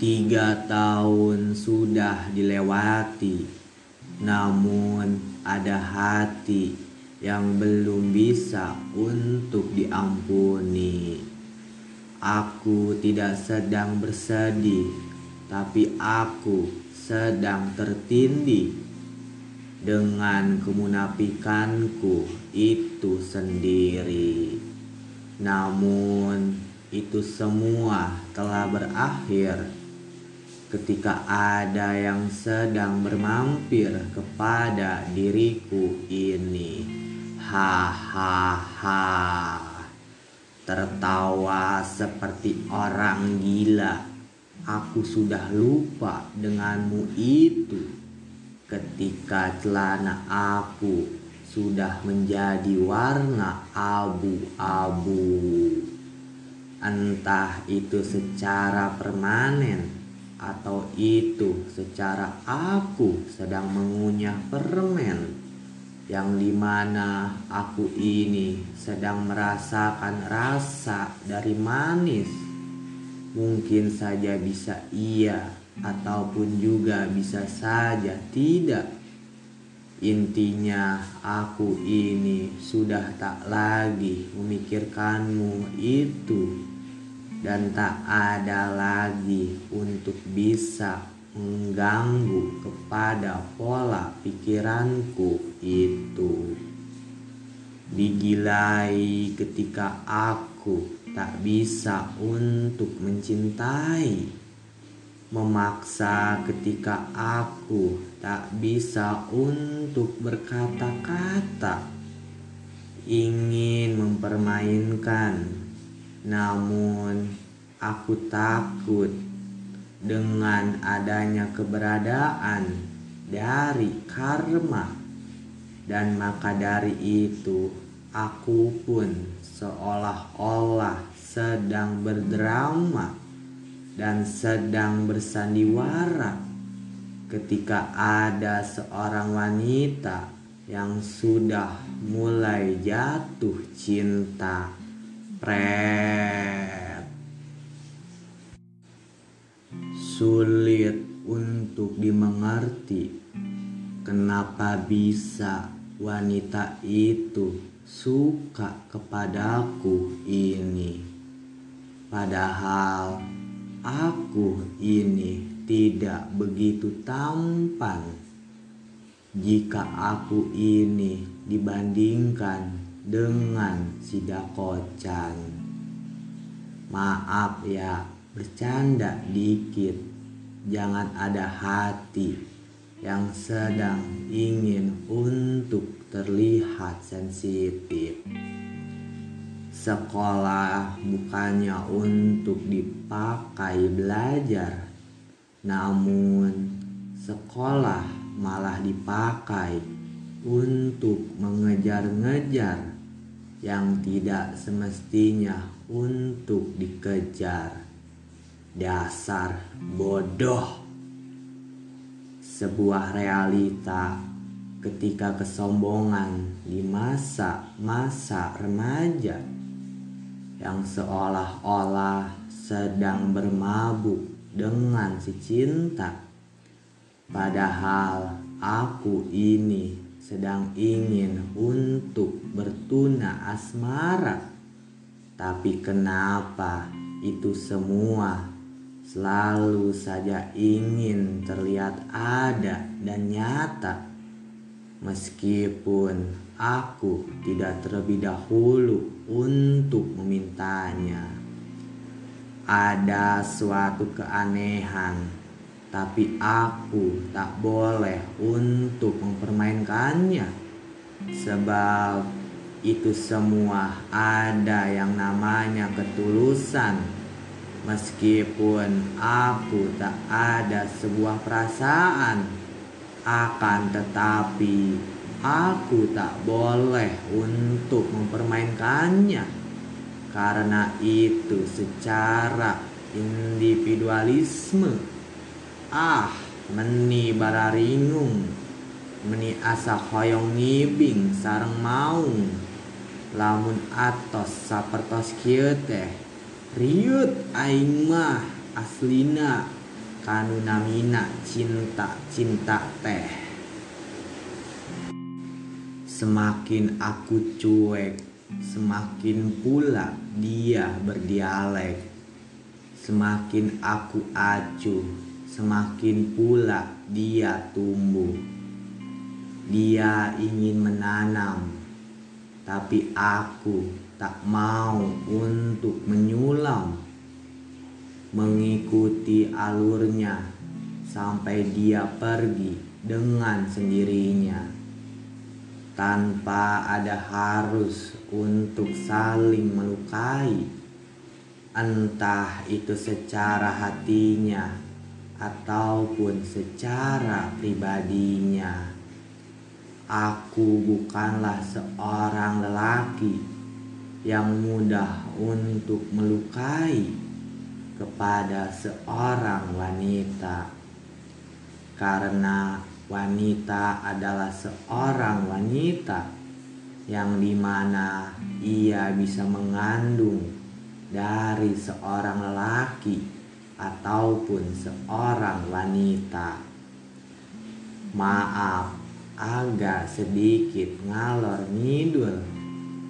Tiga tahun sudah dilewati, namun ada hati yang belum bisa untuk diampuni. Aku tidak sedang bersedih, tapi aku sedang tertindih dengan kemunafikanku itu sendiri. Namun, itu semua telah berakhir ketika ada yang sedang bermampir kepada diriku ini. Hahaha. Tertawa seperti orang gila. Aku sudah lupa denganmu itu. Ketika celana aku sudah menjadi warna abu-abu. Entah itu secara permanen atau itu secara aku sedang mengunyah permen yang di mana aku ini sedang merasakan rasa dari manis. Mungkin saja bisa iya ataupun juga bisa saja tidak. Intinya aku ini sudah tak lagi memikirkanmu itu dan tak ada lagi untuk bisa mengganggu kepada pola pikiranku itu. Digilai ketika aku tak bisa untuk mencintai, memaksa ketika aku tak bisa untuk berkata-kata, ingin mempermainkan namun aku takut dengan adanya keberadaan dari karma. Dan maka dari itu aku pun seolah-olah sedang berdrama dan sedang bersandiwara ketika ada seorang wanita yang sudah mulai jatuh cinta Pret. Sulit untuk dimengerti kenapa bisa wanita itu suka kepadaku ini. Padahal aku ini tidak begitu tampan jika aku ini dibandingkan dengan si Dakocan. Maaf ya, bercanda dikit. Jangan ada hati yang sedang ingin untuk terlihat sensitif. Sekolah bukannya untuk dipakai belajar, namun sekolah malah dipakai untuk mengejar-ngejar yang tidak semestinya untuk dikejar. Dasar bodoh. Sebuah realita ketika kesombongan di masa-masa remaja yang seolah-olah sedang bermabuk dengan si cinta. Padahal aku ini sedang ingin untuk bertuna asmara. Tapi kenapa itu semua selalu saja ingin terlihat ada dan nyata? Meskipun aku tidak terlebih dahulu untuk memintanya. Ada suatu keanehan tapi aku tak boleh untuk mempermainkannya, sebab itu semua ada yang namanya ketulusan. Meskipun aku tak ada sebuah perasaan, akan tetapi aku tak boleh untuk mempermainkannya, karena itu secara individualisme Ah, meni bararingung. Meni asa hoyong ngibing sarang maung. Lamun atos sapertos kieu. Riut aing mah aslina kanu namina cinta-cinta teh. Semakin aku cuek, semakin pula dia berdialek. Semakin aku acuh, semakin pula dia tumbuh. Dia ingin menanam, tapi aku tak mau untuk menyulam, mengikuti alurnya sampai dia pergi dengan sendirinya, tanpa ada harus untuk saling melukai, entah itu secara hatinya ataupun secara pribadinya. Aku bukanlah seorang lelaki yang mudah untuk melukai kepada seorang wanita, karena wanita adalah seorang wanita yang di mana ia bisa mengandung dari seorang lelaki ataupun seorang wanita. Maaf, agak sedikit ngalor ngidul,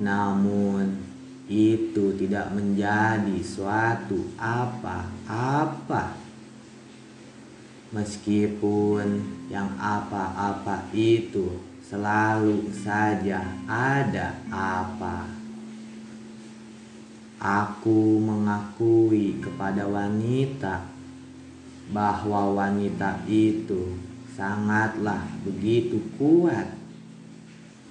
namun itu tidak menjadi suatu apa-apa. Meskipun yang apa-apa itu selalu saja ada apa. Aku mengakui kepada wanita bahwa wanita itu sangatlah begitu kuat.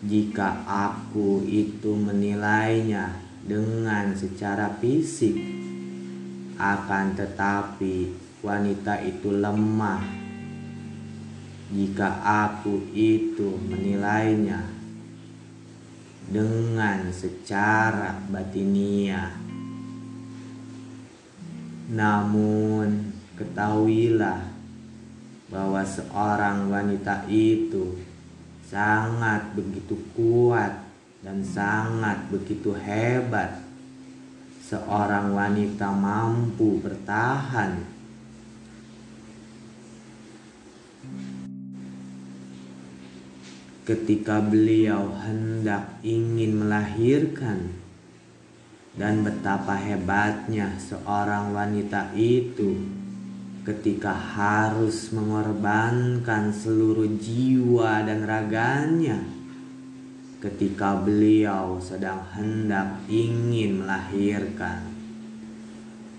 Jika aku itu menilainya dengan secara fisik, akan tetapi wanita itu lemah. Jika aku itu menilainya dengan secara batinia namun ketahuilah bahwa seorang wanita itu sangat begitu kuat dan sangat begitu hebat. Seorang wanita mampu bertahan ketika beliau hendak ingin melahirkan. Dan betapa hebatnya seorang wanita itu ketika harus mengorbankan seluruh jiwa dan raganya. Ketika beliau sedang hendak ingin melahirkan.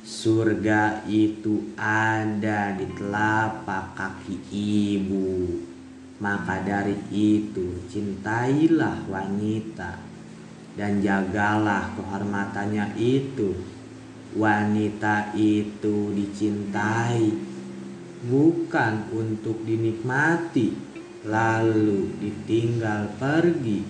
Surga itu ada di telapak kaki ibu maka dari itu cintailah wanita dan jagalah kehormatannya itu. Wanita itu dicintai bukan untuk dinikmati lalu ditinggal pergi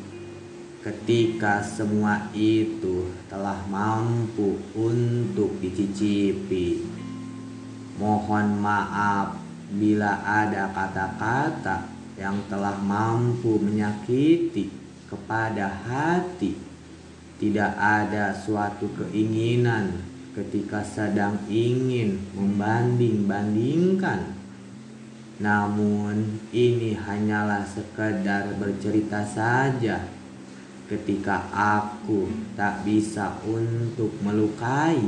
ketika semua itu telah mampu untuk dicicipi. Mohon maaf bila ada kata-kata yang telah mampu menyakiti kepada hati. Tidak ada suatu keinginan ketika sedang ingin membanding-bandingkan. Namun ini hanyalah sekedar bercerita saja. Ketika aku tak bisa untuk melukai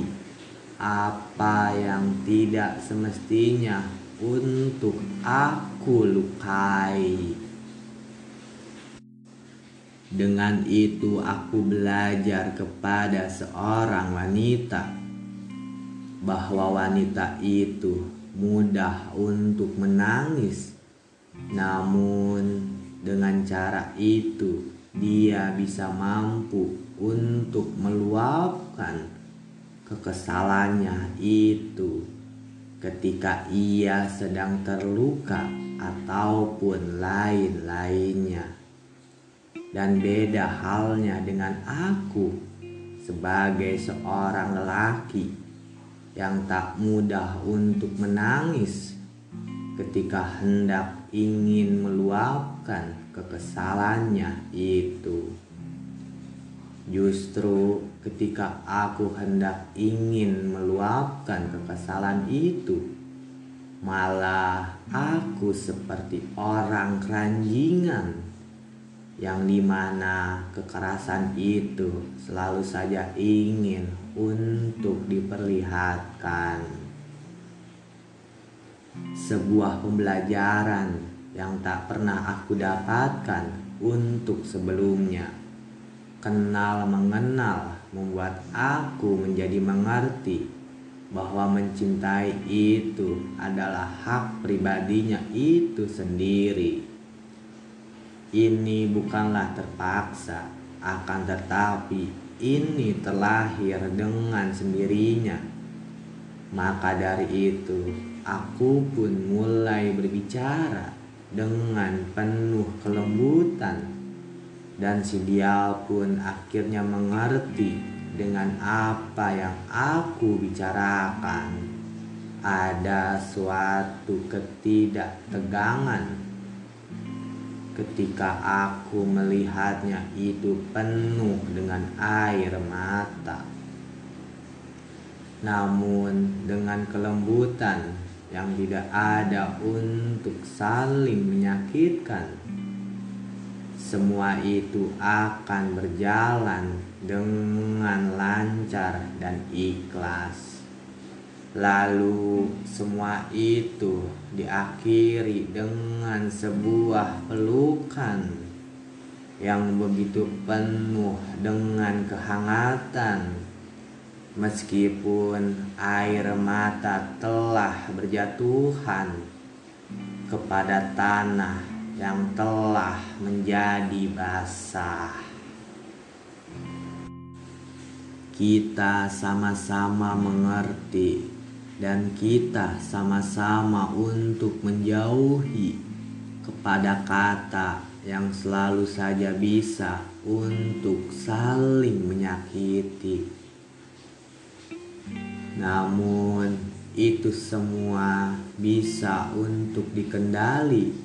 apa yang tidak semestinya untuk aku lukai. Dengan itu aku belajar kepada seorang wanita bahwa wanita itu mudah untuk menangis. Namun dengan cara itu dia bisa mampu untuk meluapkan kekesalannya itu ketika ia sedang terluka ataupun lain-lainnya. Dan beda halnya dengan aku sebagai seorang lelaki yang tak mudah untuk menangis ketika hendak ingin meluapkan kekesalannya itu. Justru ketika aku hendak ingin meluapkan kekesalan itu, Malah aku seperti orang keranjingan yang di mana kekerasan itu selalu saja ingin untuk diperlihatkan. Sebuah pembelajaran yang tak pernah aku dapatkan untuk sebelumnya. Kenal mengenal membuat aku menjadi mengerti bahwa mencintai itu adalah hak pribadinya itu sendiri ini bukanlah terpaksa, akan tetapi ini terlahir dengan sendirinya. Maka dari itu, aku pun mulai berbicara dengan penuh kelembutan, dan si dia pun akhirnya mengerti dengan apa yang aku bicarakan. Ada suatu ketidaktegangan ketika aku melihatnya itu penuh dengan air mata. Namun dengan kelembutan yang tidak ada untuk saling menyakitkan, semua itu akan berjalan dengan lancar dan ikhlas. Lalu semua itu diakhiri dengan sebuah pelukan yang begitu penuh dengan kehangatan. Meskipun air mata telah berjatuhan kepada tanah yang telah menjadi basah. Kita sama-sama mengerti dan kita sama-sama untuk menjauhi kepada kata yang selalu saja bisa untuk saling menyakiti. Namun, itu semua bisa untuk dikendali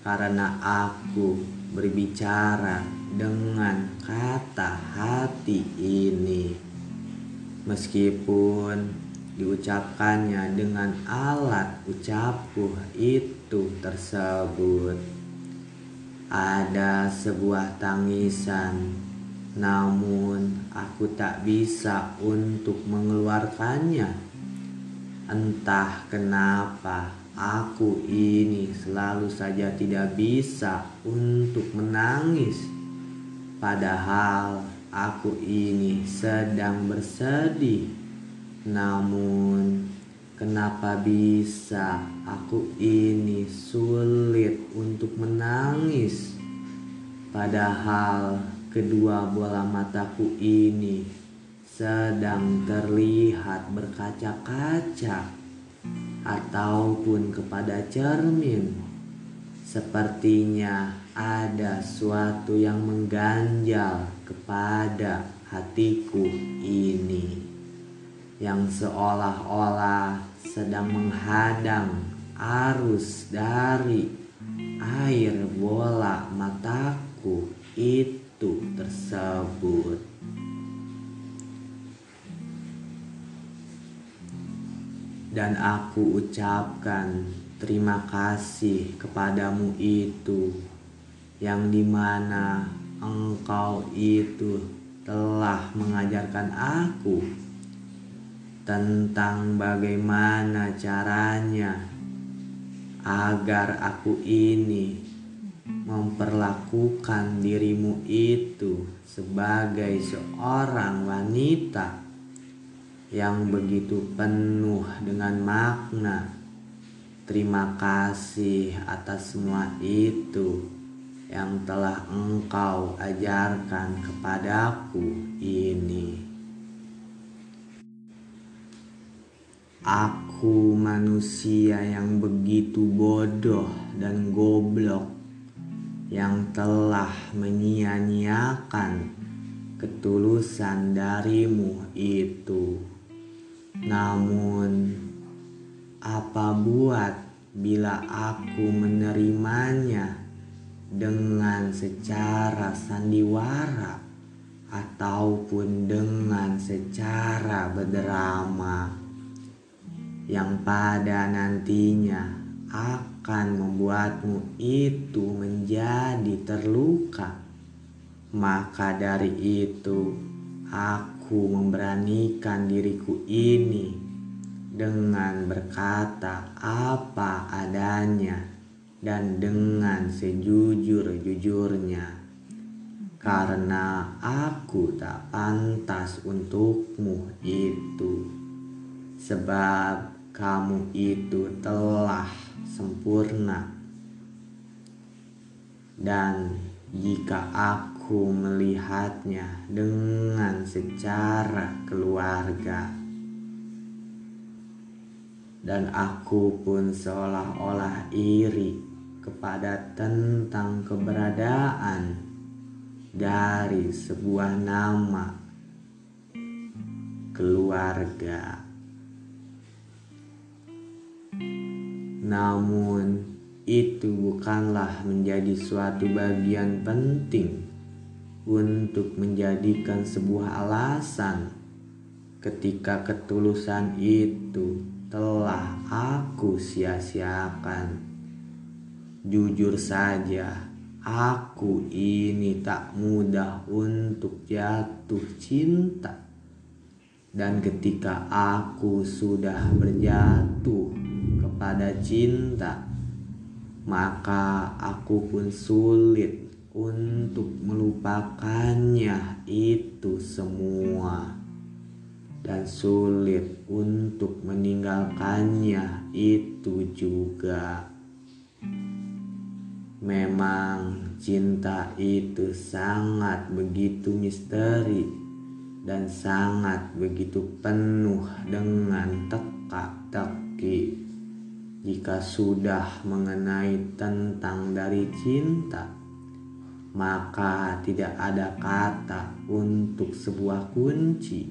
karena aku berbicara dengan kata hati ini. Meskipun diucapkannya dengan alat ucapuh itu tersebut. Ada sebuah tangisan, namun aku tak bisa untuk mengeluarkannya. Entah kenapa aku ini selalu saja tidak bisa untuk menangis, padahal aku ini sedang bersedih namun, kenapa bisa aku ini sulit untuk menangis? Padahal kedua bola mataku ini sedang terlihat berkaca-kaca ataupun kepada cermin. Sepertinya ada suatu yang mengganjal kepada hatiku ini yang seolah-olah sedang menghadang arus dari air bola mataku itu tersebut. Dan aku ucapkan terima kasih kepadamu itu yang di mana engkau itu telah mengajarkan aku tentang bagaimana caranya agar aku ini memperlakukan dirimu itu sebagai seorang wanita yang begitu penuh dengan makna. Terima kasih atas semua itu yang telah engkau ajarkan kepadaku ini. Aku manusia yang begitu bodoh dan goblok yang telah menyia-nyiakan ketulusan darimu itu. Namun, apa buat bila aku menerimanya dengan secara sandiwara ataupun dengan secara berdrama? yang pada nantinya akan membuatmu itu menjadi terluka. Maka dari itu, aku memberanikan diriku ini dengan berkata apa adanya dan dengan sejujur-jujurnya karena aku tak pantas untukmu itu, sebab kamu itu telah sempurna, dan jika aku melihatnya dengan secara keluarga, dan aku pun seolah-olah iri kepada tentang keberadaan dari sebuah nama keluarga. Namun, itu bukanlah menjadi suatu bagian penting untuk menjadikan sebuah alasan ketika ketulusan itu telah aku sia-siakan. Jujur saja, Aku ini tak mudah untuk jatuh cinta. Dan ketika aku sudah berjatuh kepada cinta, maka aku pun sulit untuk melupakannya itu semua dan sulit untuk meninggalkannya itu juga. Memang cinta itu sangat begitu misteri dan sangat begitu penuh dengan teka-teki. Jika sudah mengenai tentang dari cinta, maka tidak ada kata untuk sebuah kunci,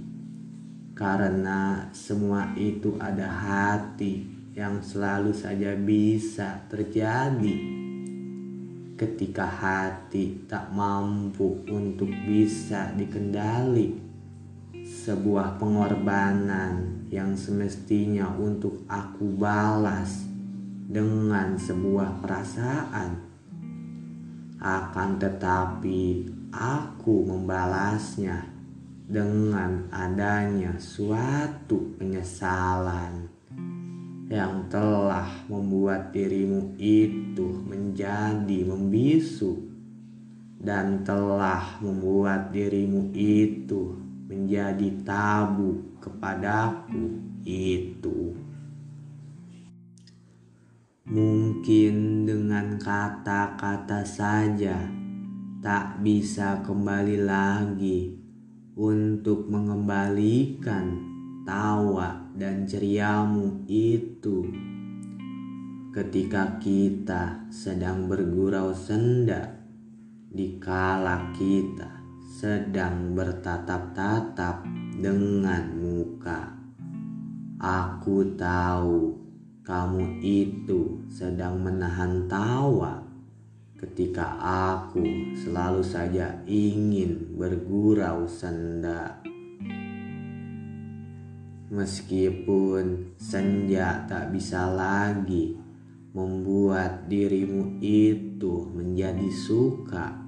karena semua itu ada hati yang selalu saja bisa terjadi ketika hati tak mampu untuk bisa dikendali sebuah pengorbanan yang semestinya untuk aku balas dengan sebuah perasaan. Akan tetapi aku membalasnya dengan adanya suatu penyesalan yang telah membuat dirimu itu menjadi membisu dan telah membuat dirimu itu menjadi tabu kepadaku itu. Mungkin dengan kata-kata saja tak bisa kembali lagi untuk mengembalikan tawa dan ceriamu itu. Ketika kita sedang bergurau senda di kala kita sedang bertatap-tatap dengan muka aku tahu kamu itu sedang menahan tawa ketika aku selalu saja ingin bergurau senda Meskipun senja tak bisa lagi membuat dirimu itu menjadi suka,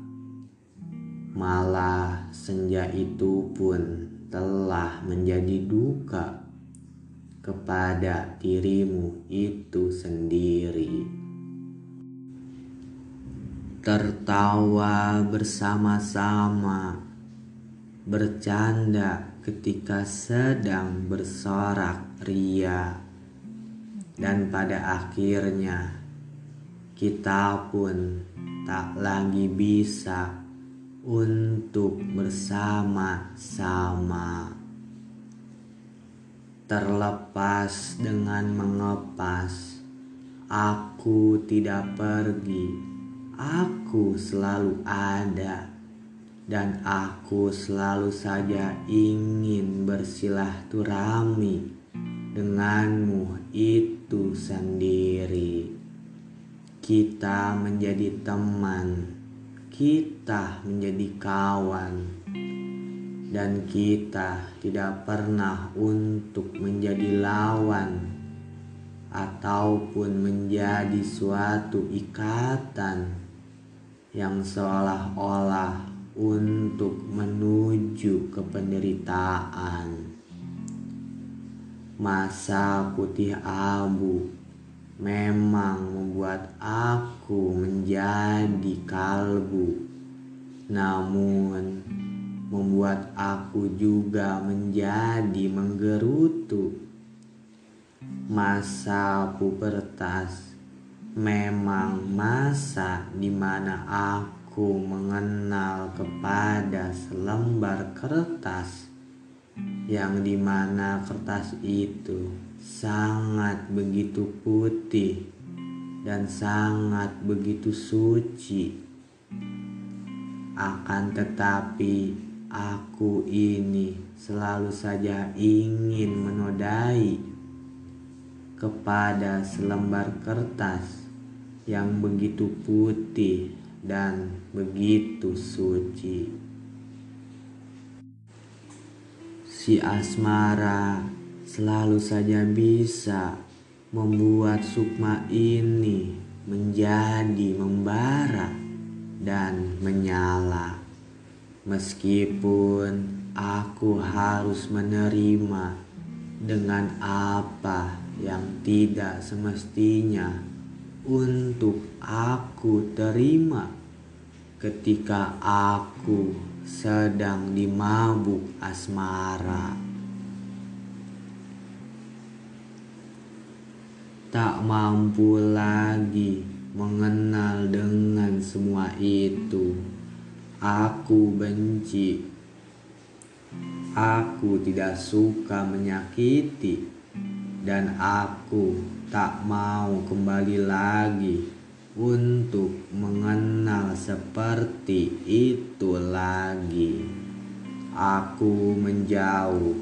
malah senja itu pun telah menjadi duka kepada dirimu itu sendiri. Tertawa bersama-sama, bercanda ketika sedang bersorak ria. Dan pada akhirnya kita pun tak lagi bisa untuk bersama-sama. Terlepas dengan mengepas aku tidak pergi. Aku selalu ada dan aku selalu saja ingin bersilaturahmi denganmu itu sendiri. Kita menjadi teman, kita menjadi kawan, dan kita tidak pernah untuk menjadi lawan ataupun menjadi suatu ikatan yang seolah-olah untuk menuju ke penderitaan. Masa putih abu memang membuat aku menjadi kalbu, namun membuat aku juga menjadi menggerutu. Masa pubertas memang masa di mana aku mengenal kepada selembar kertas yang di mana kertas itu sangat begitu putih dan sangat begitu suci. Akan tetapi aku ini selalu saja ingin menodai kepada selembar kertas yang begitu putih dan begitu suci. Si asmara selalu saja bisa membuat sukma ini menjadi membara dan menyala. Meskipun aku harus menerima dengan apa yang tidak semestinya untuk aku terima ketika aku sedang dimabuk asmara. Tak mampu lagi mengenal dengan semua itu. Aku benci. Aku tidak suka menyakiti, dan aku tak mau kembali lagi untuk mengenal seperti itu lagi. Aku menjauh,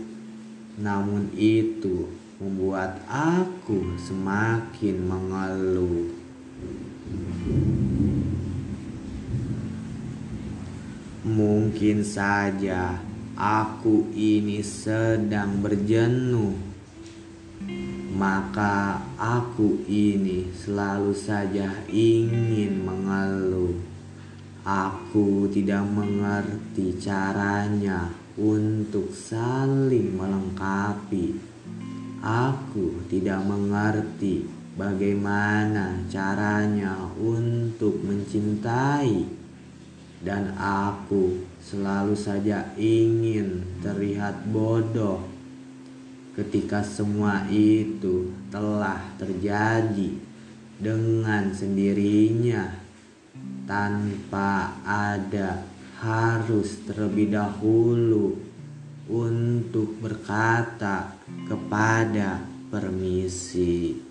namun itu membuat aku semakin mengeluh. Mungkin saja aku ini sedang berjenuh maka aku ini selalu saja ingin mengeluh. Aku tidak mengerti caranya untuk saling melengkapi. Aku tidak mengerti bagaimana caranya untuk mencintai, dan aku selalu saja ingin terlihat bodoh ketika semua itu telah terjadi dengan sendirinya tanpa ada harus terlebih dahulu untuk berkata kepada permisi.